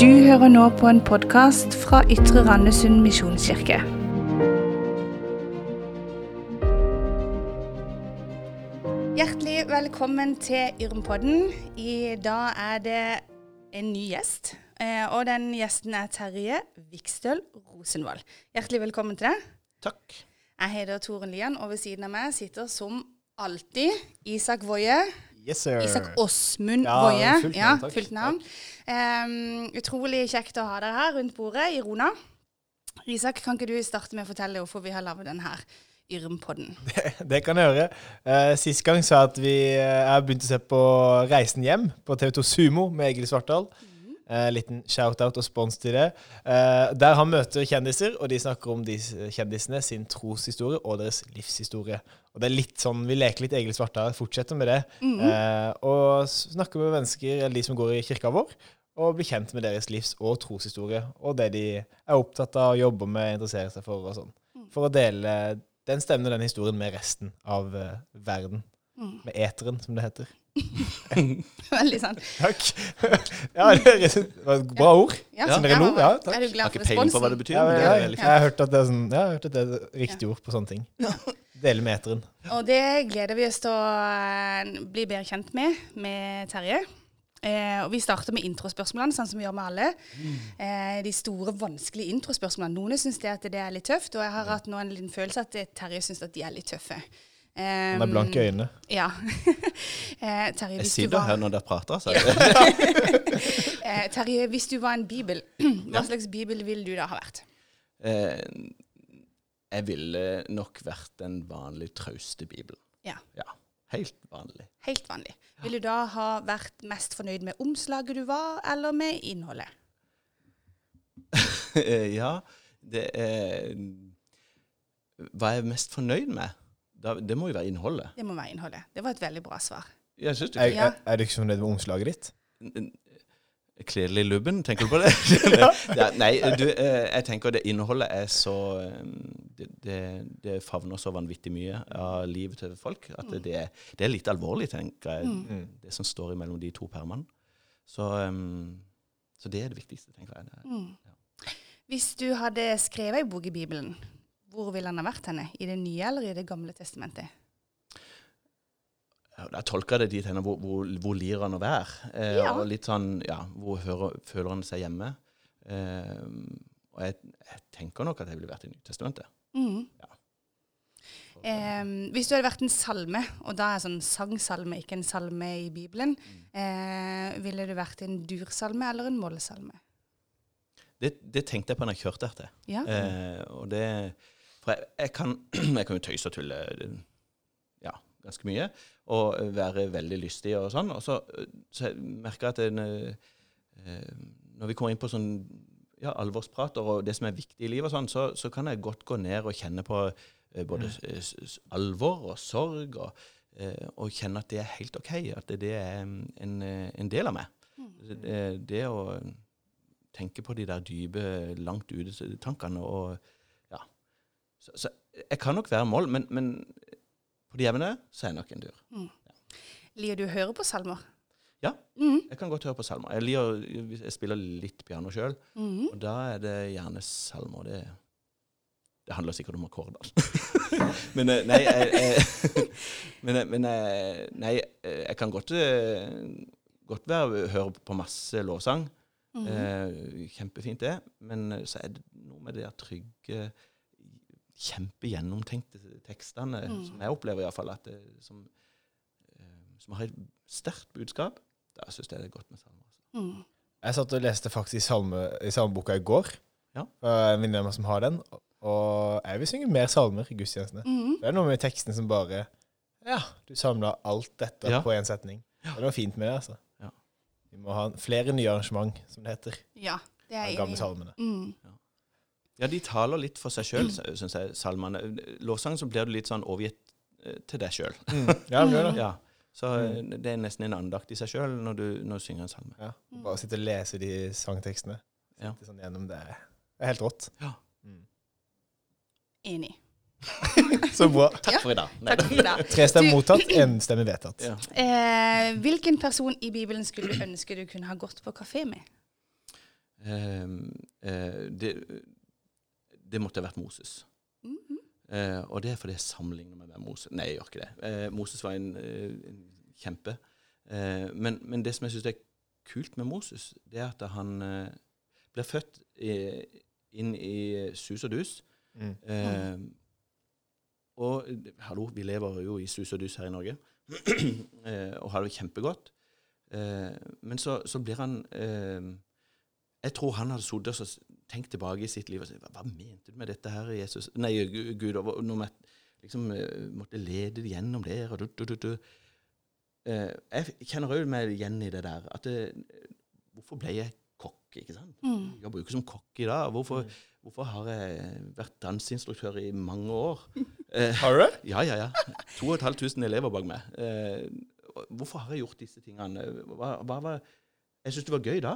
Du hører nå på en podkast fra Ytre Randesund misjonskirke. Hjertelig velkommen til Yrmpodden. I dag er det en ny gjest. eh, Og den gjesten er Terje Vikstøl Rosenvold. Hjertelig velkommen til deg. Takk. Jeg heter Toren Lian, og ved siden av meg sitter som alltid Isak Woie. Yes, sir. Isak Åsmund Ja, Woie. fullt navn, Ja, takk. Em, utrolig kjekt å ha deg her rundt bordet i Rona. Isak, kan ikke du starte med å fortelle hvorfor vi har laget denne her Yrmpodden? Det kan jeg gjøre. Uh, sist gang sa jeg at vi uh, jeg begynte å se på Reisen hjem på TV2 Sumo med Egil Svartdal. Eh, liten shout-out og spons til det. Uh, der han møter kjendiser, og de snakker om de kjendisene sin troshistorie og deres livshistorie. Og det er litt sånn, Vi leker litt Egil Svartdal, fortsetter med det. Eh, og snakker med mennesker, eller de som går i kirka vår, og bli kjent med deres livs- og troshistorie. Og det de er opptatt av, jobber med, interesserer seg for og sånn. For å dele den stemmen og den historien med resten av uh, verden. Med eteren, som det heter. Veldig sant. Takk. ja, det var et bra ord. Ja, Som dere lo? Ja, takk. Er du Jeg responsen? har ikke peiling på hva det betyr. Ja, men er jeg, veldig jeg, har hørt at det er sånn, jeg har hørt at det er riktig ord på sånne ting. Dele med eteren. Og det gleder vi oss til å eh, bli bedre kjent med, med Terje. Eh, og Vi starter med introspørsmålene, sånn som vi gjør med alle. Eh, de store, vanskelige introspørsmålene. Noen syns det det er litt tøft, og jeg har hatt nå en liten følelse at Terje syns at de er litt tøffe. Eh, Han har blanke øyne. Ja. eh, Terje, Jeg hvis du sitter var, her når dere prater, så eh, Terje, hvis du var en bibel, hva slags bibel ville du da ha vært? eh, Jeg ville nok vært den vanlig trauste bibelen. Ja. Ja, Helt vanlig. Helt vanlig. Vil du da ha vært mest fornøyd med omslaget du var, eller med innholdet? Eh, ja, det er Hva er jeg mest fornøyd med? Det må jo være innholdet. Det må være innholdet. Det var et veldig bra svar. Jeg synes det Er, er, er du ikke fornøyd med omslaget ditt? Kledelig lubben, tenker du på det? ja, nei, du, eh, jeg tenker det innholdet er så eh, det, det, det favner så vanvittig mye av livet til folk at det, det, er, litt alvorlig, tenker jeg, Mm. det som står mellom de to permene. Så, eh, så det er det viktigste, tenker jeg. Mm. Hvis du hadde skrevet en bok i Bibelen, hvor ville den ha vært henne? I det nye eller i Det gamle testamentet? Jeg tolker det dit hen hvor, hvor, hvor lir han å være. Eh, Ja. Og litt sånn, ja, hvor hører, føler han seg hjemme? Eh, og jeg, jeg tenker nok at jeg ville vært i Nytestamentet. Mm. Ja. Eh, hvis du hadde vært en salme, og da er sånn sangsalme, ikke en salme i Bibelen, eh, ville du vært en dursalme eller en målsalme? Det, det tenkte jeg på når jeg kjørte hertil. Ja. Eh, og det For jeg, jeg, kan, jeg kan jo tøyse og tulle ganske mye, og være veldig lystig og sånn. Og så, så merker jeg at en, eh, når vi kommer inn på sånn ja, alvorsprater og det som er viktig i livet, og sånn, så, så kan jeg godt gå ned og kjenne på eh, både s- alvor og sorg, og, eh, og kjenne at det er helt OK, at det, det er en, en del av meg. Det, det å tenke på de der dype, langt ute tankene og ja. Så, så jeg kan nok være mål, men, men på det jevne så er jeg nok en dur. Liker du å høre på salmer? Ja. Mm. Jeg kan godt høre på salmer. Jeg, liker, jeg spiller litt piano sjøl, Mm. og da er det gjerne salmer. Det, det handler sikkert om akkorder. men eh, nei, jeg, jeg, men, eh, men eh, nei, jeg kan godt, godt være, høre på masse lovsang. Mm. Eh, kjempefint det, men så er det noe med det der trygge, kjempegjennomtenkte tekstene, Mm. som jeg opplever iallfall, at det, som, eh, som har et sterkt budskap. Da syns jeg det er godt med salmer. Altså. Mm. Jeg satt og leste faktisk i, salme, i salmeboka i går. Ja. En venninne av meg som har den. Og jeg vil synge mer salmer i gudstjenestene. Mm. Det er noe med teksten som bare Ja, du samla alt dette Ja. på én setning. Det er noe fint med det, altså. Ja. Vi må ha flere nye arrangement, som det heter. Ja, det er jeg enig i. salmene. Mm. Ja, de taler litt for seg sjøl, syns jeg, salmene. Lovsang så blir du litt sånn overgitt eh, til deg sjøl. Mm. Ja, det gjør det. Ja. Så eh, det er nesten en andakt i seg sjøl når, du- når du synger en salme. Ja. Bare sitte og lese de sangtekstene. Ja. Sitte sånn gjennom det. Det er helt rått. Ja. Mm. Enig. Så bra. Takk for i dag. Takk for i dag. Tre stemmer mottatt, én stemme vedtatt. Ja. Eh, hvilken person i Bibelen skulle du ønske du kunne ha gått på kafé med? eh, eh, det, det måtte ha vært Moses. Mhm. Eh, og det er fordi jeg sammenligner meg med Moses. Nei, jeg gjør ikke det. Eh, Moses var en, eh, en kjempe. Eh, men, men det som jeg syns er kult med Moses, det er at han eh, blir født i, inn i sus og dus. Mm. Eh, og hallo, vi lever jo i sus og dus her i Norge, eh, og har det kjempegodt. Eh, men så, så blir han eh, Jeg tror han hadde sittet og så tenkt tilbake i sitt liv og sagt Hva, hva mente du med dette her, Jesus? Nei, Gud. Og, når jeg liksom eh, måtte lede det gjennom der og du, du, du, du. Eh, Jeg kjenner òg meg igjen i det der. At det, hvorfor ble jeg kokk? ikke sant? Mm. Jeg jobber jo ikke som kokk i dag. Hvorfor, hvorfor har jeg vært danseinstruktør i mange år? Eh, Har du det? ja, ja, ja. 2500 elever bak meg. Eh, hvorfor har jeg gjort disse tingene? Hva, hva var, jeg syns det var gøy da.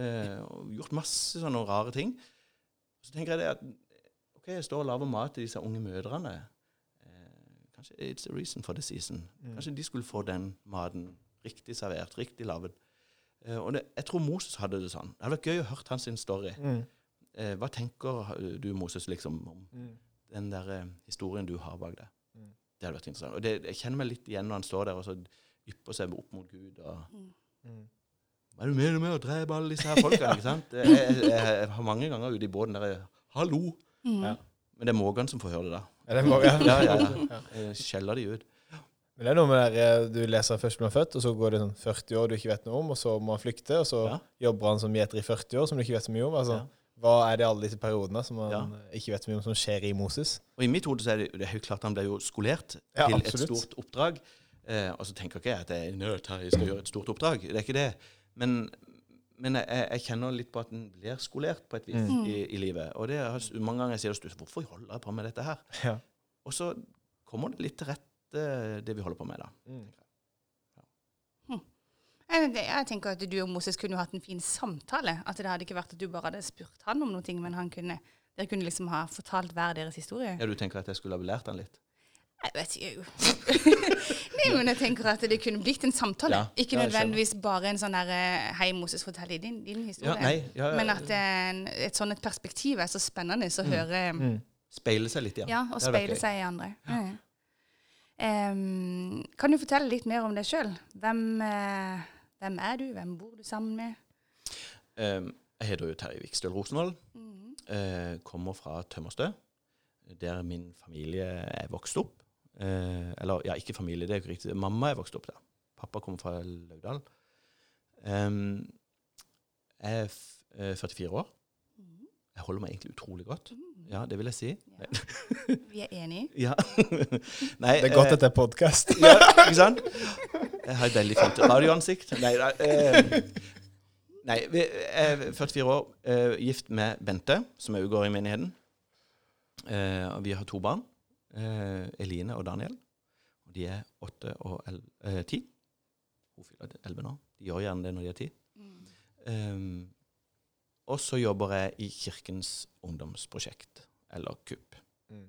Eh, og gjort masse sånne rare ting. Så tenker jeg det at OK, jeg står og lager mat til disse unge mødrene. Eh, kanskje it's a reason for the season. Mm. Kanskje de skulle få den maten riktig servert, riktig laget. Eh, og det, jeg tror Moses hadde det sånn. Det hadde vært gøy å høre hans story. Mm. Eh, hva tenker du, Moses, liksom om Mm. den der eh, historien du har bak deg. Mm. Det hadde vært interessant. Og det, jeg kjenner meg litt igjen når han står der og så ypper seg opp mot Gud. og Mm. Hva er du mener med å drepe alle disse her folkene? ikke sant? Jeg, jeg, jeg, jeg har mange ganger ute i båten der jeg, Hallo! Mm. Ja. Men det er Morgan som får høre det, da. Ja, det må, ja. Ja, ja, Ja. Jeg skjeller de ut. Men det er noe med det der, eh, du leser først blir født, og så går det sånn 40 år du ikke vet noe om, og så må han flykte, og så Ja. jobber han som gjeter i 40 år, som du ikke vet så mye om. Altså, Ja. Hva er det alle disse periodene som man Ja. ikke vet så mye om, som skjer i Moses? Og i mitt hode så er det, det er jo klart han ble jo skolert Ja, til et stort oppdrag. Eh, og så tenker ikke jeg at jeg er nødt her, jeg skal gjøre et stort oppdrag. Det er ikke det. Men, men jeg, jeg kjenner litt på at en blir skolert på et vis Mm. i, i livet. Og det er mange ganger jeg sier til hvorfor holder jeg på med dette her? Ja. Og så kommer det litt til rette, det vi holder på med, da. Mm. Det- jeg tenker at du og Moses kunne hatt en fin samtale. At det hadde ikke vært at du bare hadde spurt han om noe, men han kunne, dere kunne liksom ha fortalt hver deres historie. Ja, Du tenker at jeg skulle ha belært han litt? Jeg vet ikke. Nei, men jeg tenker at det kunne blitt en samtale. Ja, ikke nødvendigvis bare en sånn der Hei, Moses, fortell din, din historie. Ja, nei, ja, Men at en, et sånn et perspektiv er så spennende å høre Mm. Speile seg litt, ja. Ja, og speile seg i andre. Mm. Um, kan du fortelle litt mer om deg sjøl? Hvem, uh, hvem er du? Hvem bor du sammen med? Um, jeg heter jo Terje Vikstøl Rosenvold. Mm. Eh, kommer fra Tømmerstø, der min familie er vokst opp. Eh, eller ja, ikke familie, det er jo ikke riktig. Mamma er vokst opp der. Pappa kommer fra Laudal. Um, jeg er f eh, 44 år. Jeg holder meg egentlig utrolig godt. Ja, det vil jeg si. Ja. Vi er enige. Ja. Nei, Det er godt eh, at det er podkast. ja, ikke sant? Jeg har et veldig fint radioansikt. Nei, nei, eh, nei jeg er 44 år, eh, gift med Bente, som òg går i menigheten. Eh, og vi har to barn. Eh, Eline og Daniel. Og de er åtte og eh, ti. Hun fyller elleve nå. De gjør gjerne det når de er ti. Mm. Um, og så jobber jeg i Kirkens ungdomsprosjekt, eller KUP. Mm.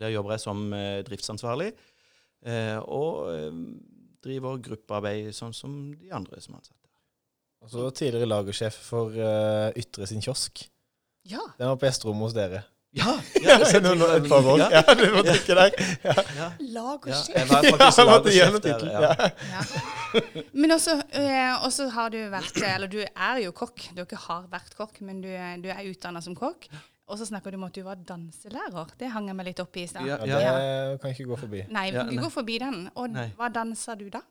Der jobber jeg som eh, driftsansvarlig, eh, og eh, driver gruppearbeid sånn som de andre som er ansatt. Og så tidligere lagersjef for eh, Ytre sin kiosk. Ja. Den var på gjesterommet hos dere. Ja! Ja, et par år. Ja, Ja, du må. Ja, ja, Lag og ja, jeg var ja faktisk jeg måtte gjennom der. tittelen. Ja. Ja. Ja. Men også, eh, også har du vært Eller du er jo kokk. Du ikke har vært kokk, men du, er- du er utdanna som kokk. Og så snakker du om at du var danselærer. Det hang jeg meg litt opp i i stad. Ja, Ja, det kan ikke gå forbi. Nei, Ja, vi ikke går forbi den. Og Nei. hva dansa du da?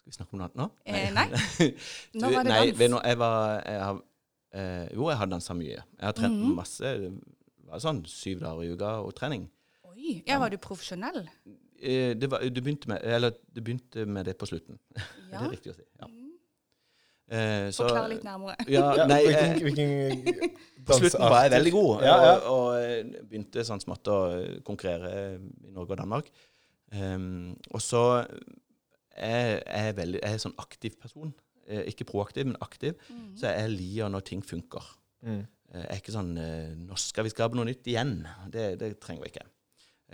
Skal vi snakke om noe annet nå? Eh, nei. Nå Når var det dans? Nei, jeg var jeg har, eh, Jo, jeg har dansa mye. Jeg har trent Mhm. masse. Det sånn syv dager i uka og trening. Oi, ja, Var du profesjonell? Eh, det, var, du begynte med, eller, det begynte med det på slutten. Ja. Det er riktig å si. Ja. Mm. Eh, så- Forklar litt nærmere. Ja, Ja, nei, hvilken, eh, hvilken På slutten var jeg veldig god, Ja, ja. og, og eh, begynte sånn smått å eh, konkurrere i Norge og Danmark. Um, og så er jeg veldig, jeg er sånn aktiv person. Ikke proaktiv, men aktiv. Mm. Så jeg liker når ting funker. Mm. Eh, Jeg er ikke sånn eh, 'Nå skal vi skape noe nytt igjen'. Det, det trenger vi ikke.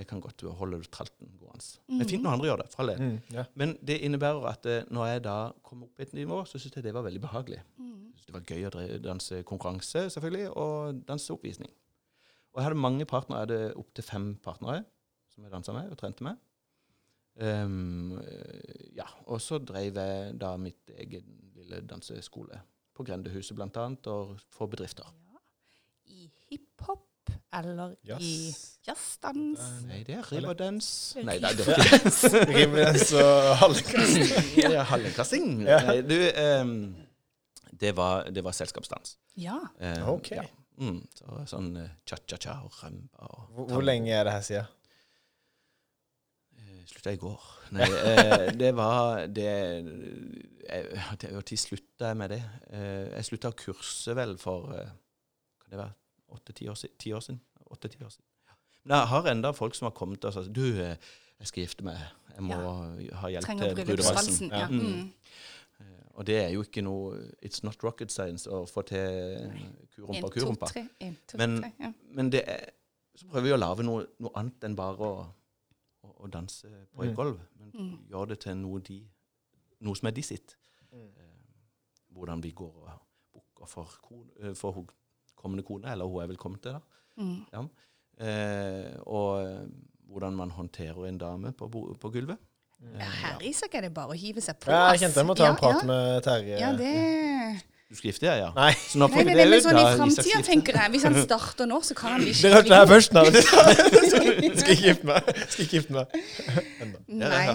Jeg kan godt holde tralten gående. Men fint når andre gjør det. for all del. Mm. Ja. Men det innebærer at eh, når jeg da kom opp på et nivå, så syntes jeg det var veldig behagelig. Mm. det var gøy å danse konkurranse, selvfølgelig, og danse oppvisning. Og jeg hadde mange partnere. Jeg hadde opptil fem partnere som jeg dansa med og trente med. Ehm, eh, ja, og så drev jeg da mitt egen lille danseskole på Grendehuset blant annet, og for bedrifter. I hiphop eller i Jazz. jazzdans? Nei, det er riverdance. Nei, det er ikke det. Rimelig så halvkast. Ja, Hallekasting. Ja. Nei, du, um, det, var, det var selskapsdans. Ja. Um, Ok. Ja. Mm, så, sånn eh, cha-cha-cha og rumba og Hvor, hvor lenge er det her siden? Eh, Slutta i går. Nei, eh, det var det Når slutta jeg med det? Eh, jeg slutta å kurse vel for eh, Kan det være åtte-ti år, si- år siden? Åtte-ti år siden. Ja. Men jeg har enda folk som har kommet og sagt Du, jeg skal gifte meg. Jeg må ha hjelp Trenger til brudevalsen. Ja. Mm. Mm. Eh, Og det er jo ikke noe It's not rocket science å få til kurumpa to, kurumpa. tre. En, to, Men- tre. Ja. Men det er, så prøver vi å lage noe, noe annet enn bare å, å, å danse på et Mm. gulv. Men Mm. gjøre det til noe, de, noe som er de sitt. Mm. Eh, hvordan vi går og booker for, eh, for kommende kone, eller hun er velkommen til. da. Mm. Eh, og eh, hvordan man håndterer en dame på, på gulvet. Mm. Her Isak er det bare å hive seg på. Ja, jeg kjente jeg må ta en Ja, prat ja. med Terje. Ja, det Gifte ja? Nei. Så nå får Nei, nei, nei, men sånn i da. Framtida, tenker jeg. Hvis han starter nå, så kan han bli Dere hørte det her først nå. Skal ikke gifte meg. Skal ikke gifte meg. Nei.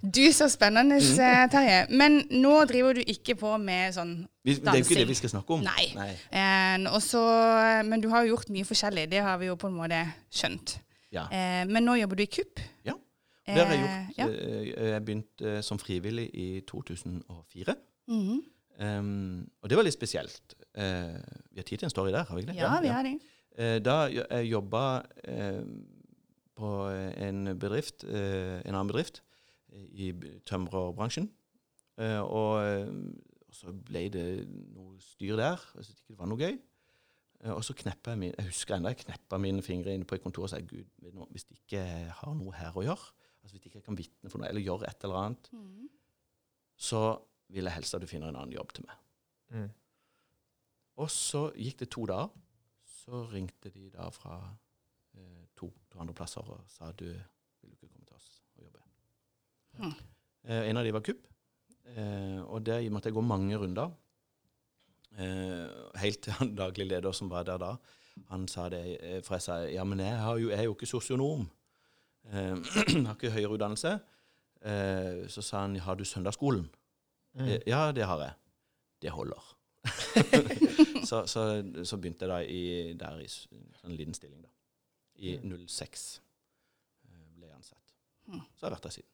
Du, så spennende, eh, Terje. Men nå driver du ikke på med sånn dansing. det er jo ikke det vi skal snakke om. Nei. Nei. en, også, Men du har jo gjort mye forskjellig. Det har vi jo på en måte skjønt. Ja. Eh, men nå jobber du i KUP. Ja. Det har jeg Eh, gjort. ja. Eh, Jeg begynte eh, som frivillig i 2004. Mhm. Um, og det var litt spesielt. Uh, vi har tid til en story der, har vi ikke det? Ja, vi har det. Uh, da jeg jobba uh, på en bedrift, en annen bedrift i tømrerbransjen. Og, og så ble det noe styr der. Jeg syntes ikke det var noe gøy. Og så kneppa jeg min, jeg husker enda jeg kneppa mine fingre inne på et kontor og sa Gud, hvis du ikke har noe her å gjøre, altså hvis ikke kan vitne for noe, eller gjøre et eller annet, mm. så vil jeg helst at du finner en annen jobb til meg. Mm. Og så gikk det to dager. Så ringte de da fra eh, to, to andre plasser og sa du vil du ikke komme til oss og jobbe. Mm. Eh, en av de var KUP, eh, og der måtte jeg gå mange runder. Eh, helt til han daglig leder som var der da, han sa det, eh, for jeg sa ja, men jeg, har jo, jeg er jo ikke sosionom. Eh, har ikke høyere utdannelse. Eh, så sa han har du søndagsskolen? Mm. Eh, Ja, det har jeg. Det holder. så, så, så begynte jeg da i, der i s- sånn liten stilling, da. I 06 eh, ble jeg ansatt. Hmm. Så har jeg vært der siden.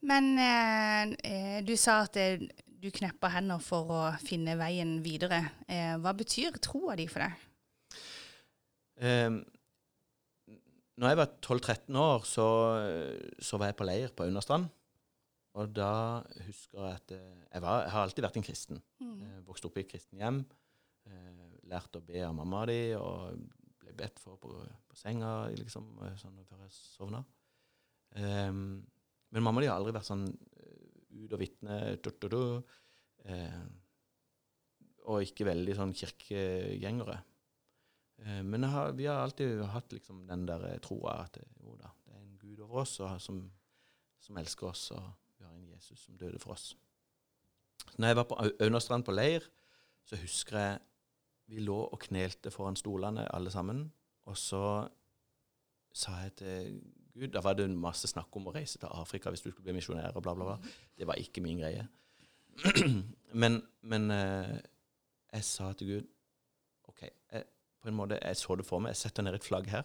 Men eh, eh, du sa at eh, du knepper hender for å finne veien videre. Eh, hva betyr troa di for deg? Eh, når jeg var 12-13 år, så, så var jeg på leir på Aunastrand. Og da husker jeg at eh, jeg, var, jeg har alltid vært en kristen. Mm. vokste opp i et kristen hjem. Eh, lærte å be av mamma di, og ble bedt for på, på senga liksom, eh, sånn før jeg sovna. Um, men mamma di har aldri vært sånn eh, ut og vitne du, eh, Og ikke veldig sånn kirkegjengere. Uh, men har, vi har alltid hatt liksom den der eh, troa at eh, jo da, det er en Gud over oss og, som, som elsker oss, og vi har en Jesus som døde for oss. Når jeg var på Au- Aunastrand på leir, så husker jeg vi lå og knelte foran stolene alle sammen. Og så sa jeg til Gud Da var det masse snakk om å reise til Afrika hvis du skulle bli misjonær og bla, bla, bla. Det var ikke min greie. men men eh, jeg sa til Gud OK, jeg, på en måte, jeg så det for meg. Jeg setter ned et flagg her.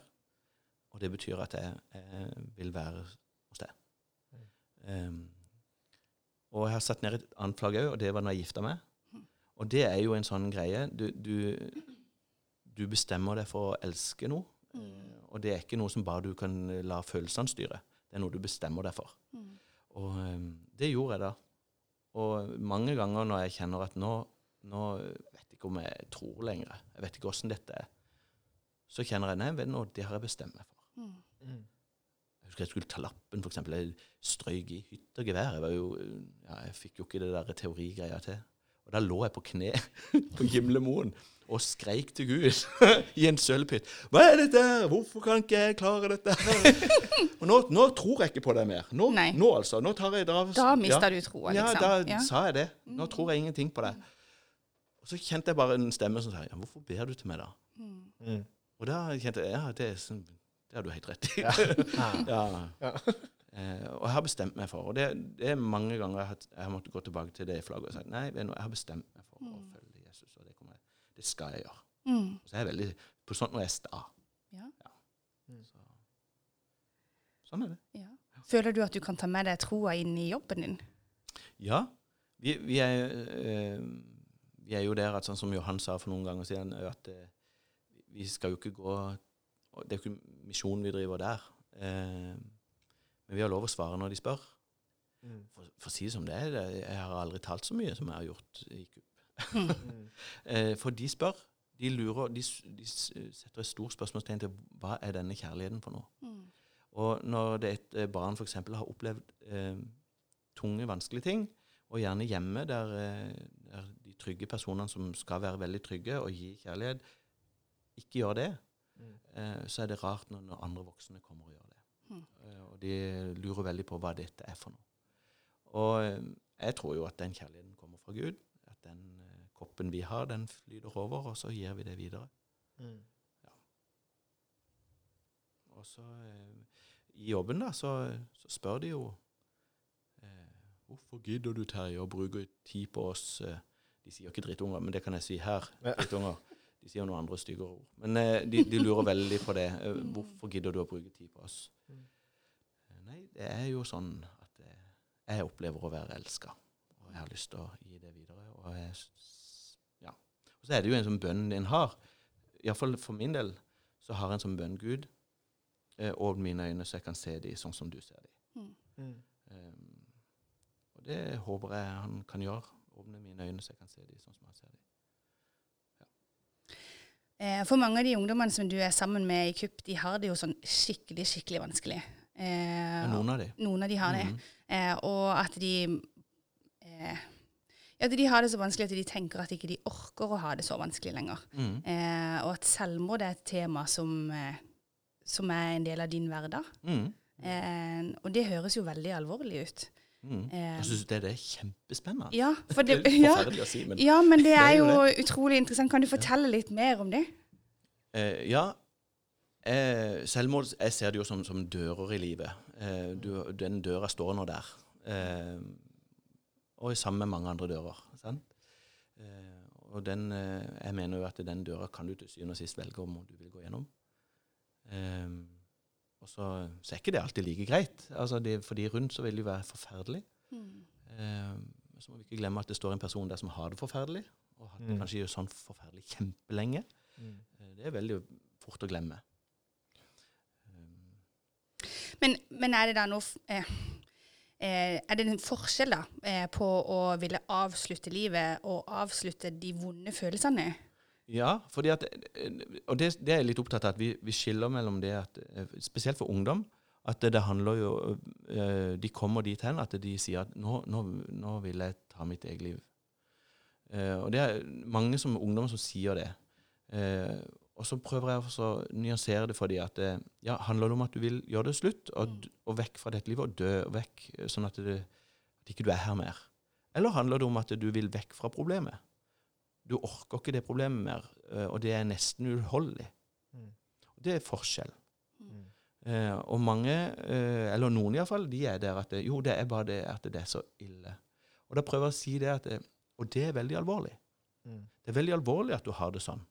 Og det betyr at jeg, jeg vil være hos deg. Um, og jeg har satt ned et annet flagg òg, og det var når jeg gifta meg. Og det er jo en sånn greie. Du, du, du bestemmer deg for å elske noe. Mm. Og det er ikke noe som bare du kan la følelsene styre. Det er noe du bestemmer deg for. Og eh, det gjorde jeg da. Og mange ganger når jeg kjenner at nå, nå vet jeg ikke om jeg tror lenger, jeg vet ikke åssen dette er, så kjenner jeg nei, vet du, det har jeg bestemt meg for. Mm. Jeg husker jeg skulle ta lappen, eksempel. Jeg strøyk i hytt og gevær. Jeg, var jo, ja, jeg fikk jo ikke det der teorigreia til. Og da lå jeg på kne på Gimlemoen og skreik til Gud i en sølvpytt. Hva er dette? Hvorfor kan ikke jeg klare dette? her?» og nå, nå tror jeg ikke på deg mer. Nå, nå altså. Nå tar jeg da Da mista ja. du troa, Ja, liksom. da Ja. sa jeg det. Nå tror jeg ingenting på deg. Og så kjente jeg bare en stemme som sa ja, 'Hvorfor ber du til meg, da?' Mm. Og da kjente jeg ja, det, er sånn, det har du helt rett i. Ja. ja. Eh, og jeg har bestemt meg for Og det, det er mange ganger jeg har, jeg har måttet gå tilbake til det flagget og sagt nei, vet du jeg har bestemt meg for å følge Jesus, og det, jeg, det skal jeg gjøre. Mm. Så jeg er veldig På sånt når jeg er sta. Ja. Så, sånn er det. Ja. Føler du at du kan ta med deg troa inn i jobben din? Ja. Vi, vi, er, øh, vi er jo der at sånn som Johan sa for noen ganger siden, at øh, vi skal jo ikke gå Det er jo ikke misjonen vi driver der. Eh, men vi har lov å svare når de spør. Mm. For, for å si det som det er, det- jeg har aldri talt så mye som jeg har gjort i KUP. Mm. Eh, for de spør. De lurer, de, de setter et stort spørsmålstegn til hva er denne kjærligheten for noe. Mm. Og når det et eh, barn f.eks. har opplevd eh, tunge, vanskelige ting, og gjerne hjemme der, eh, der de trygge personene som skal være veldig trygge og gi kjærlighet, ikke gjør det, Mm. Eh, så er det rart når, når andre voksne kommer og gjør det. Mm. Eh, og de lurer veldig på hva dette er for noe. Og eh, jeg tror jo at den kjærligheten kommer fra Gud. At den eh, koppen vi har, den flyter over, og så gir vi det videre. Mm. Og så eh, i jobben da, så, så spør de jo eh, Hvorfor gidder du, Terje, å bruke tid på oss De sier ikke drittunger, men det kan jeg si her. Ja. drittunger. De sier noen andre styggere ord. Men eh, de, de lurer veldig på det. Eh, hvorfor gidder du å bruke tid på oss? Eh, nei, det er jo sånn at eh, jeg opplever å være elska. Og jeg har lyst til å gi det videre. Og, jeg, ja. og så er det jo en sånn bønn en har. Iallfall for min del så har jeg en sånn bønn Gud. Åpne mine øyne, så jeg kan se dem sånn som du ser dem. Mm. Um, og det håper jeg han kan gjøre. Åpne mine øyne, så jeg kan se dem sånn som han ser dem. Eh, for mange av de ungdommene som du er sammen med i KUP, de har det jo sånn skikkelig, skikkelig vanskelig. Eh, noen av dem. noen av de har det. Mhm. Eh, og at de eh, ja, de har det så vanskelig at de tenker at ikke de orker å ha det så vanskelig lenger. Mm. Eh, og at selvmord er et tema som, eh, som er en del av din hverdag. Mm. Eh, og det høres jo veldig alvorlig ut. Eh, Jeg syns det, det er kjempespennende. Ja, for det det, er ja, forferdelig å si, men ja, men det er jo utrolig interessant. Kan du fortelle litt mer om det? Eh, ja. Eh, selvmord Jeg ser det jo som, som dører i livet. Eh, du, den døra står nå der. Eh, og sammen med mange andre dører. Sant? Eh, og den, eh, jeg mener jo at den døra kan du til syvende og sist velge om du vil gå gjennom. Eh, og så, så er ikke det alltid like greit. Altså det, for de rundt så vil det jo være forferdelig. Eh, så må vi ikke glemme at det står en person der som har det forferdelig, og har det Mm. kanskje sånn forferdelig kjempelenge. Mm. Eh, Det er veldig fort å glemme. Um, Men, men er det da noe eh, eh, Er det en forskjell da eh, på å ville avslutte livet og avslutte de vonde følelsene? Ja, fordi at, og det, det er jeg litt opptatt av, at vi, vi skiller mellom det at Spesielt for ungdom. At det, det handler jo eh, De kommer dit hen at de sier at nå, nå, nå vil jeg ta mitt eget liv. Eh, og det er mange som ungdommer som sier det. Eh, og så prøver jeg å nyansere det for dem at det ja, handler det om at du vil gjøre det slutt, og, d- og vekk fra dette livet, og dø vekk, sånn at, det, at ikke du er her mer? Eller handler det om at du vil vekk fra problemet? Du orker ikke det problemet mer, eh, og det er nesten uutholdelig. Mm. Det er forskjell. Mm. Eh, og mange, eh, eller noen iallfall, de er der at det, jo, det er bare det at det er så ille. Og da prøver jeg å si det at det, Og det er veldig alvorlig. Mm. Det er veldig alvorlig at du har det sånn.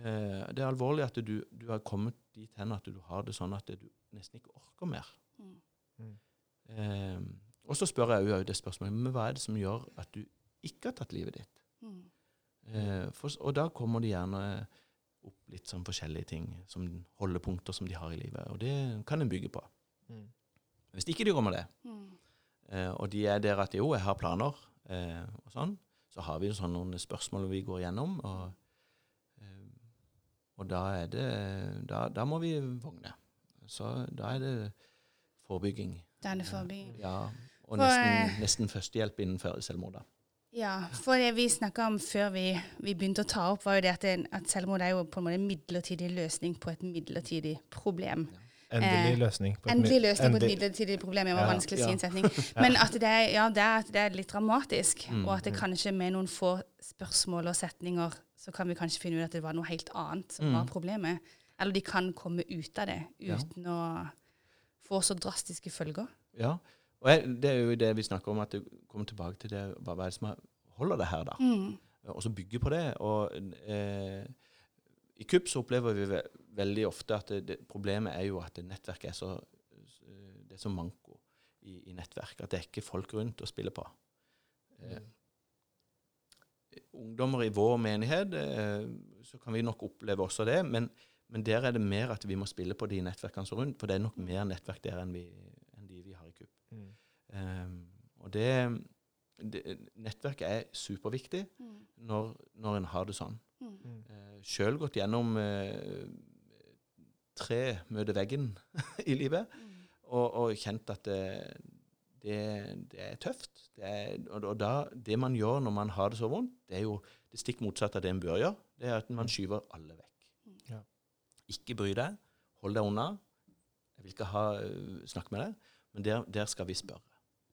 Eh, det er alvorlig at du, du har kommet dit hen at du har det sånn at du nesten ikke orker mer. Mm. Mm. Eh, og så spør jeg jo det spørsmålet men hva er det som gjør at du ikke har tatt livet ditt? Mm. Eh, for, og da kommer det gjerne opp litt sånn forskjellige ting, som holdepunkter som de har i livet. Og det kan en bygge på. Mm. Hvis ikke de kommer det, Mm. eh, og de er der at jo, jeg har planer, eh, og sånn, så har vi jo sånn noen spørsmål vi går gjennom, og, eh, og da er det da, da må vi vogne. Så da er det forebygging. Da er det forebygging. Ja, og For, nesten, eh, nesten førstehjelp innen selvmord. da. Ja, for det vi snakka om før vi, vi begynte å ta opp, var jo det at, det, at selvmord er jo på en måte en midlertidig løsning på et midlertidig problem. Endelig Eh, løsning. på et Endelig løsning løsning på et midlertidig problem. Det var Ja. vanskelig å si en setning. Men at det er, ja, det er, det er litt dramatisk, Mm, og at det kanskje med noen få spørsmål og setninger så kan vi kanskje finne ut at det var noe helt annet som Mm. var problemet. Eller de kan komme ut av det Ja. uten å få så drastiske følger. Ja, og jeg, det er jo det vi snakker om, at du kommer tilbake til det, hva er det som er- holder det her, da? Mm. Og så bygge på det. Og eh, i KUP så opplever vi ve veldig ofte at det, det, problemet er jo at det nettverket er så det er så manko i, i nettverk. At det er ikke folk rundt å spille på. Eh, ungdommer i vår menighet, eh, så kan vi nok oppleve også det. Men, men der er det mer at vi må spille på de nettverkene som rundt. For det er nok mer nettverk der enn, vi, enn de vi har i KUB. Mm. Um, og det, det Nettverket er superviktig Mm. når, når en har det sånn. Mm. Uh, Sjøl gått gjennom uh, tre møter veggen i livet, Mm. og, og kjent at det, det, det er tøft. Det, er, og, og da, det man gjør når man har det så vondt, det er jo det stikk motsatte av det en bør gjøre. Det er at man skyver alle vekk. Ja. Ikke bry deg. Hold deg unna. Jeg vil ikke ha, uh, snakke med deg, men der, der skal vi spørre.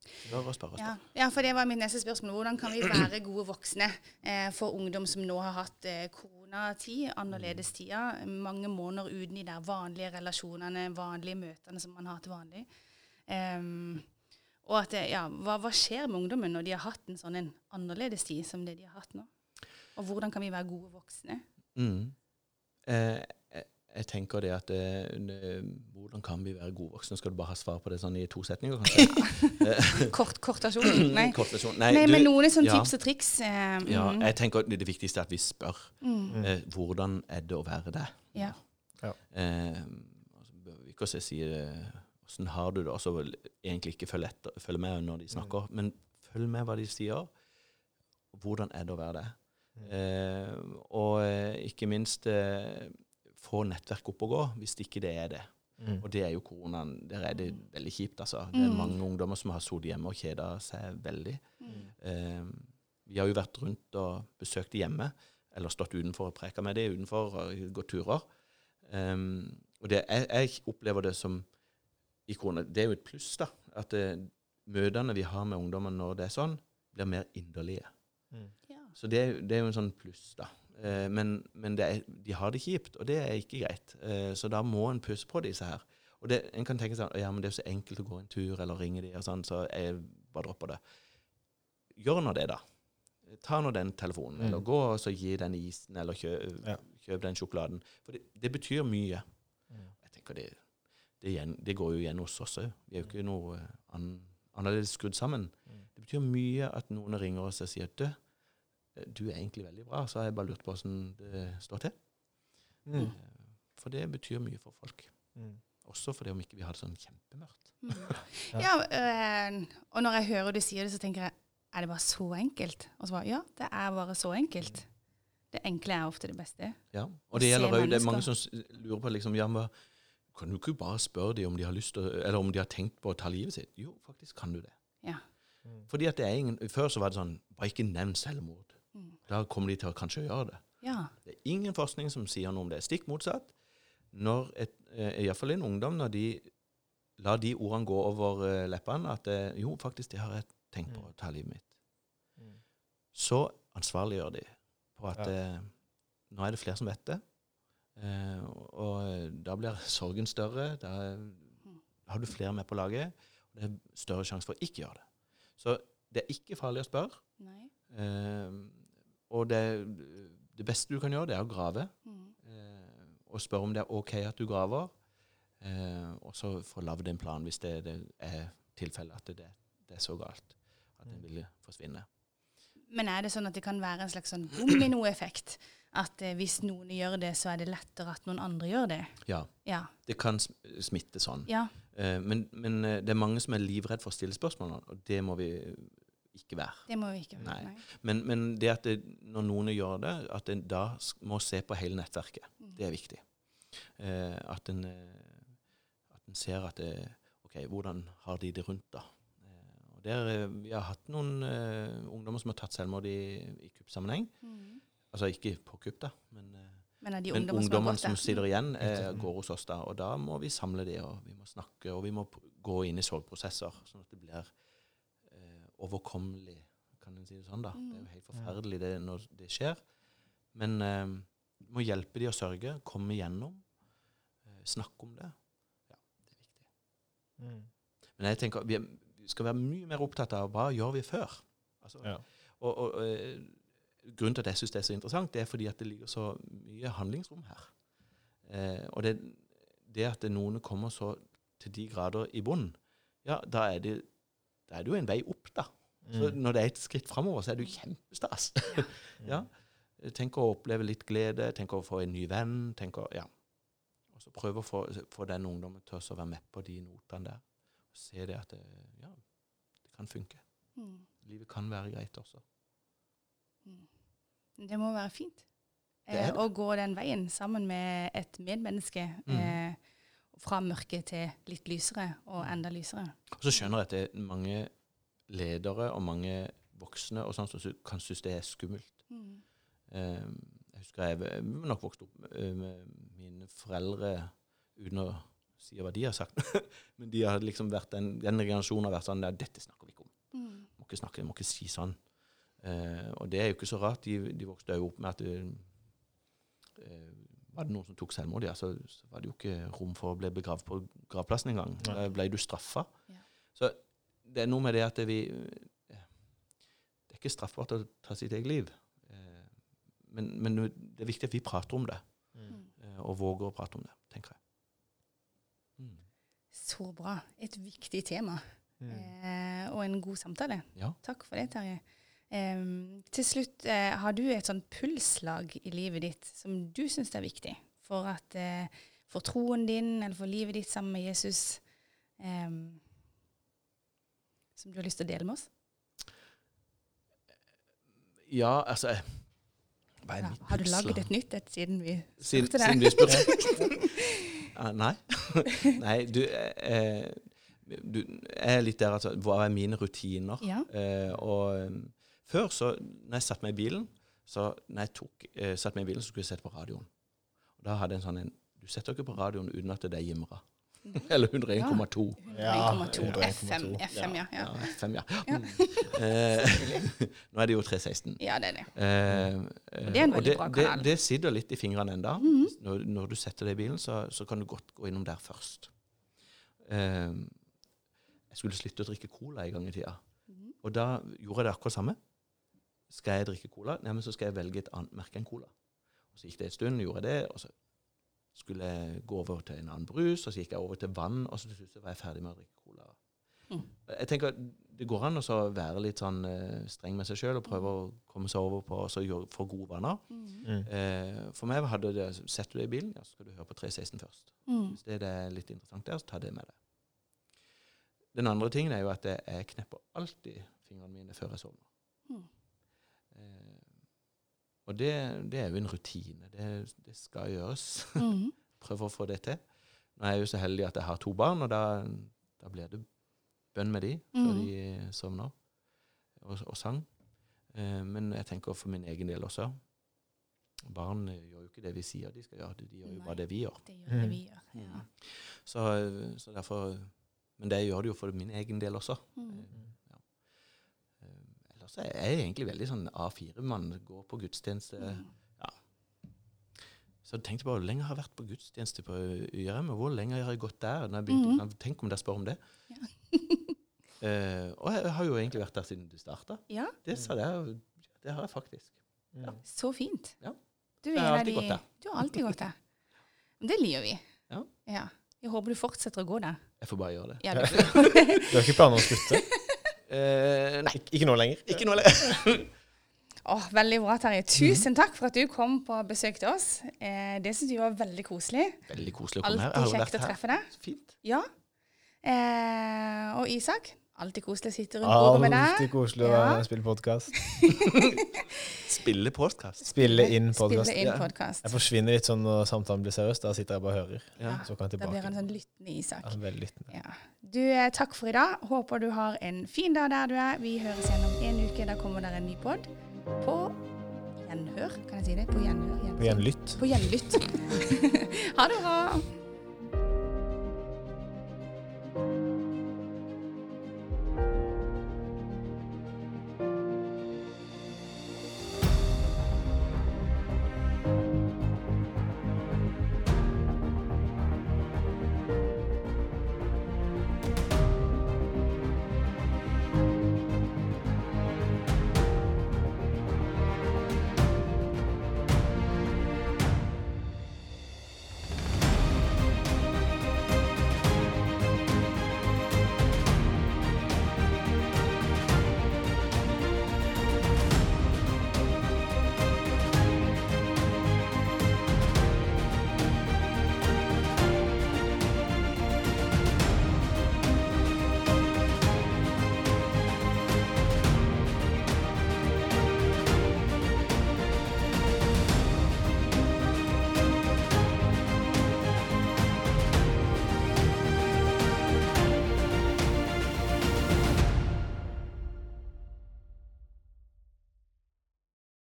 Spørre og spørre. Ja. ja, for det var mitt neste spørsmål. Hvordan kan vi være gode voksne eh, for ungdom som nå har hatt eh, koronatid, annerledes tider, mange måneder uten de der vanlige relasjonene, vanlige møtene som man har til vanlig? Um, og at, ja, hva, hva skjer med ungdommen når de har hatt en sånn en annerledes tid som det de har hatt nå? Og hvordan kan vi være gode voksne? Mm. Eh, jeg, tenker det at det, ne- Hvordan kan vi være gode voksne? Skal du bare ha svar på det sånn i to setninger, kanskje? Kort, kort versjon? Nei. Kort versjon. Nei, Nei, du- men noen er sånne ja. tips og triks. Eh, ja, mm, jeg tenker det, det viktigste er at vi spør. mm, Eh, hvordan er det å være det? ja. Eh, altså, vi ikke også si eh, åssen har du det, og så vel egentlig ikke følge, etter, følge med når de snakker, men følg med hva de sier. Hvordan er det å være det? Eh, og eh, ikke minst eh, få nettverk opp og gå, hvis ikke det er det. Mm. Og det er jo koronaen. Der er det veldig kjipt, altså. Det er Mm. mange ungdommer som har sittet hjemme og kjeda seg veldig. Mm. Eh, vi har jo vært rundt og besøkt hjemme, eller stått utenfor og preka med dem utenfor og gått turer. Um, og det, jeg, jeg opplever det som i korona, Det er jo et pluss, da. At eh, møtene vi har med ungdommen når det er sånn, blir mer inderlige. Mm. Ja. Så det, er- det er jo en sånn pluss, da. Eh, men men det er, de har det kjipt, og det er ikke greit. Eh, så da må en pusse på disse her. Og det, en kan tenke sånn Ja, men det er så enkelt å gå en tur eller ringe de og sånn, så jeg bare dropper det. Gjør nå det, da. Ta nå den telefonen, Mm. eller gå og så gi den isen, eller kjøp, Ja. kjøp den sjokoladen. For det, det betyr mye. Mm. Jeg tenker det, det, gjen, det går jo igjen hos oss òg. Vi er jo ikke noe eh, an, annerledes skrudd sammen. Mm. Det betyr mye at noen ringer oss og sier at du, eh, er egentlig veldig bra, så har jeg bare lurt på åssen det står til. Mm. Eh, For det betyr mye for folk. Mm. Også fordi om ikke vi har det sånn kjempemørkt. Mm. Ja, øh, og når jeg hører du sier det, så tenker jeg er det bare så enkelt? Og så bare ja, det er bare så enkelt. Det enkle er ofte det beste. Ja. Og det gjelder òg Det er mange som lurer på liksom, ja, men, Kan du ikke bare spørre dem om de har lyst til, å- eller om de har tenkt på å ta livet sitt? Jo, faktisk kan du det. Ja. Mm. Fordi at det er ingen, Før så var det sånn Bare ikke nevn selvmord. Da kommer de til å kanskje gjøre det. Ja. Det er ingen forskning som sier noe om det. Stikk motsatt. Når et, eh, Iallfall en ungdom, når de lar de ordene gå over eh, leppene at eh, jo, faktisk, det har jeg tenkt på Mm. å ta livet mitt, Mm. så ansvarliggjør de på at Ja. eh, nå er det flere som vet det. Eh, og eh, da blir sorgen større. Da har du flere med på laget. Og det er større sjanse for å ikke gjøre det. Så det er ikke farlig å spørre. Nei. Og det, det beste du kan gjøre, det er å grave. Mm. Eh, og spørre om det er OK at du graver. Eh, og så få lagd en plan hvis det, det er tilfellet at det, det er så galt at den vil forsvinne. Men er det sånn at det kan være en slags sånn dominoeffekt? At eh, hvis noen gjør det, så er det lettere at noen andre gjør det? Ja, Ja. det kan sm- smitte sånn. Ja. Eh, men, men det er mange som er livredd for å stille spørsmål, og det må vi ikke være. Det må vi ikke Nei. Nei. Men, men det at det, når noen gjør det, at en da må se på hele nettverket, Mm. det er viktig. Eh, at en eh, at en ser at det, OK, OK, hvordan har de det rundt, da? Eh, og der, eh, Vi har hatt noen eh, ungdommer som har tatt selvmord i, i kuppsammenheng. Mm. Altså ikke på kupp, da, men, eh, Men men ungdommene som som sitter igjen, eh, går hos oss da. Og da må vi samle de, og vi må snakke, og vi må gå inn i sorgprosesser, sånn at det blir eh, overkommelig, kan en si det sånn, da. Det er jo helt forferdelig det, når det skjer. Men eh, må hjelpe de å sørge, komme igjennom, eh, snakke om det. Ja, det er viktig. Mm. Men jeg tenker vi, er, vi skal være mye mer opptatt av hva gjør vi før. Altså, Ja. og, og, og, grunnen til at jeg syns det er så interessant, det er fordi at det ligger så mye handlingsrom her. Eh, og det, det at noen kommer så til de grader i bunnen, ja, da er, det, da er det jo en vei opp, da. Så Mm. når det er et skritt framover, så er det jo kjempestas. ja. Tenk å oppleve litt glede, tenk å få en ny venn. tenk å, ja. Og så prøve å få, få den ungdommen til å være med på de notene der. Og se det at det, ja, det kan funke. Mm. Livet kan være greit også. Det må være fint. Det det. Eh, å gå den veien sammen med et medmenneske. Mm. Eh, fra mørke til litt lysere, og enda lysere. Og så skjønner jeg at det er mange ledere og mange voksne og sånn som kan synes det er skummelt. Mm. Um, jeg husker jeg var nok vokste opp eh, med mine foreldre uten å si hva de har sagt. Men de har liksom vært den, den generasjonen har vært sånn ja, dette snakker vi ikke om. Mm. Må ikke snakke, må ikke si sånn. Uh, og det er jo ikke så rart. De, de vokste jo opp med at uh, var det noen som tok selvmord, ja, så, så var det jo ikke rom for å bli begravd på gravplassen engang. Da ble du straffa. Ja. Så det er noe med det at vi Det er ikke straffbart å ta sitt eget liv. Eh, men, men det er viktig at vi prater om det, Mm. eh, og våger å prate om det, tenker jeg. Mm. Så bra. Et viktig tema. Mm. Eh, og en god samtale. Ja. Takk for det, Terje. Em, til slutt, eh, har du et sånn pulslag i livet ditt som du syns er viktig for, at, eh, for troen din eller for livet ditt sammen med Jesus, em, som du har lyst til å dele med oss? ja, altså jeg, er Ja, har du laget et nytt et siden vi spurte deg? siden vi spurte? Ah, nei. nei, du, eh, du Jeg er litt der altså Hva er mine rutiner? Ja. Eh, og um, før, så når jeg satte meg i bilen, så når jeg tok, eh, satt meg i bilen, så skulle jeg sette på radioen. Og da hadde jeg en sånn en Du setter ikke på radioen uten at det er Jimra. Eller 101,2. Ja, 101,2. FM, FM, ja. Ja, Ja, FM, ja. Eh, nå er det jo 316. ja det er det. Eh, Og det er en veldig bra det, kanal. det, det sitter litt i fingrene enda. Mhm. Når, når du setter deg i bilen, så, så kan du godt gå innom der først. Eh, jeg skulle slutte å drikke cola en gang i tida. Mhm. Og da gjorde jeg det akkurat samme. Skal jeg drikke cola, nei, men så skal jeg velge et annet merke enn cola. Og Så gikk det en stund, gjorde jeg det, og så skulle jeg gå over til en annen brus, og så gikk jeg over til vann, og så til slutt var jeg ferdig med å drikke cola. Mm. Jeg tenker Det går an å være litt sånn eh, streng med seg sjøl og prøve å komme seg over på og så få gode vaner. Mhm. Mm. Eh, for meg hadde det Setter du deg i bilen, ja, så skal du høre på 316 først. Mm. Hvis det er litt interessant der, så ta det med deg. Den andre tingen er jo at jeg, jeg knepper alltid fingrene mine før jeg sovner. Og det, det er jo en rutine. Det, det skal gjøres. Mm. Prøve å få det til. Nå er jeg jo så heldig at jeg har to barn, og da, da blir det bønn med de før mm. de sovner, og, og sang. Eh, men jeg tenker for min egen del også. Barn gjør jo ikke det vi sier de skal gjøre, de gjør jo Nei. bare det vi gjør. Det gjør det vi gjør. Ja. Mm. Så, så derfor Men det gjør det jo for min egen del også. Mm. Ja. Ellers er jeg egentlig veldig sånn A4-mann. Går på gudstjeneste. Mm. Så jeg tenkte bare, Hvor lenge har jeg vært på gudstjeneste på YRM? og Hvor lenge har jeg gått der? Når jeg begynte, Mhm. Tenk om dere spør om det. Ja. uh, og jeg har jo egentlig vært der siden du starta. Ja, Det sa jeg, det har jeg faktisk. Mm. Ja. så fint. Ja. Du, Jeg er har alltid gått der. Du har alltid gått der. Men Det liker vi. Ja. ja. Jeg håper du fortsetter å gå der. Jeg får bare gjøre det. Ja, du, Du har ikke planer om å slutte? Eh, nei, Ik ikke nå lenger? ikke noe lenger. oh, veldig bra, Terje. Tusen takk for at du kom på besøk til oss. Eh, det syns vi var veldig koselig. Veldig koselig å komme her. Jeg Alltid kjekt å treffe deg. Fint. Ja. Eh, og Isak, Alltid koselig å sitte rundt bordet med deg. Alltid koselig å Ja. spille podkast. Spille podkast. Spille inn podkast. Ja. podcast. Jeg forsvinner litt sånn når samtalen blir seriøs. Da sitter jeg bare og hører. Ja. Så kan jeg Da blir han sånn lyttende Isak. Ja, veldig lyttende. Ja. Du, eh, takk for i dag. Håper du har en fin dag der du er. Vi høres igjen om en uke. Da kommer det en ny pod. På gjenhør, kan jeg si det? På gjenhør. På gjenlytt. På gjenlytt. ha det bra.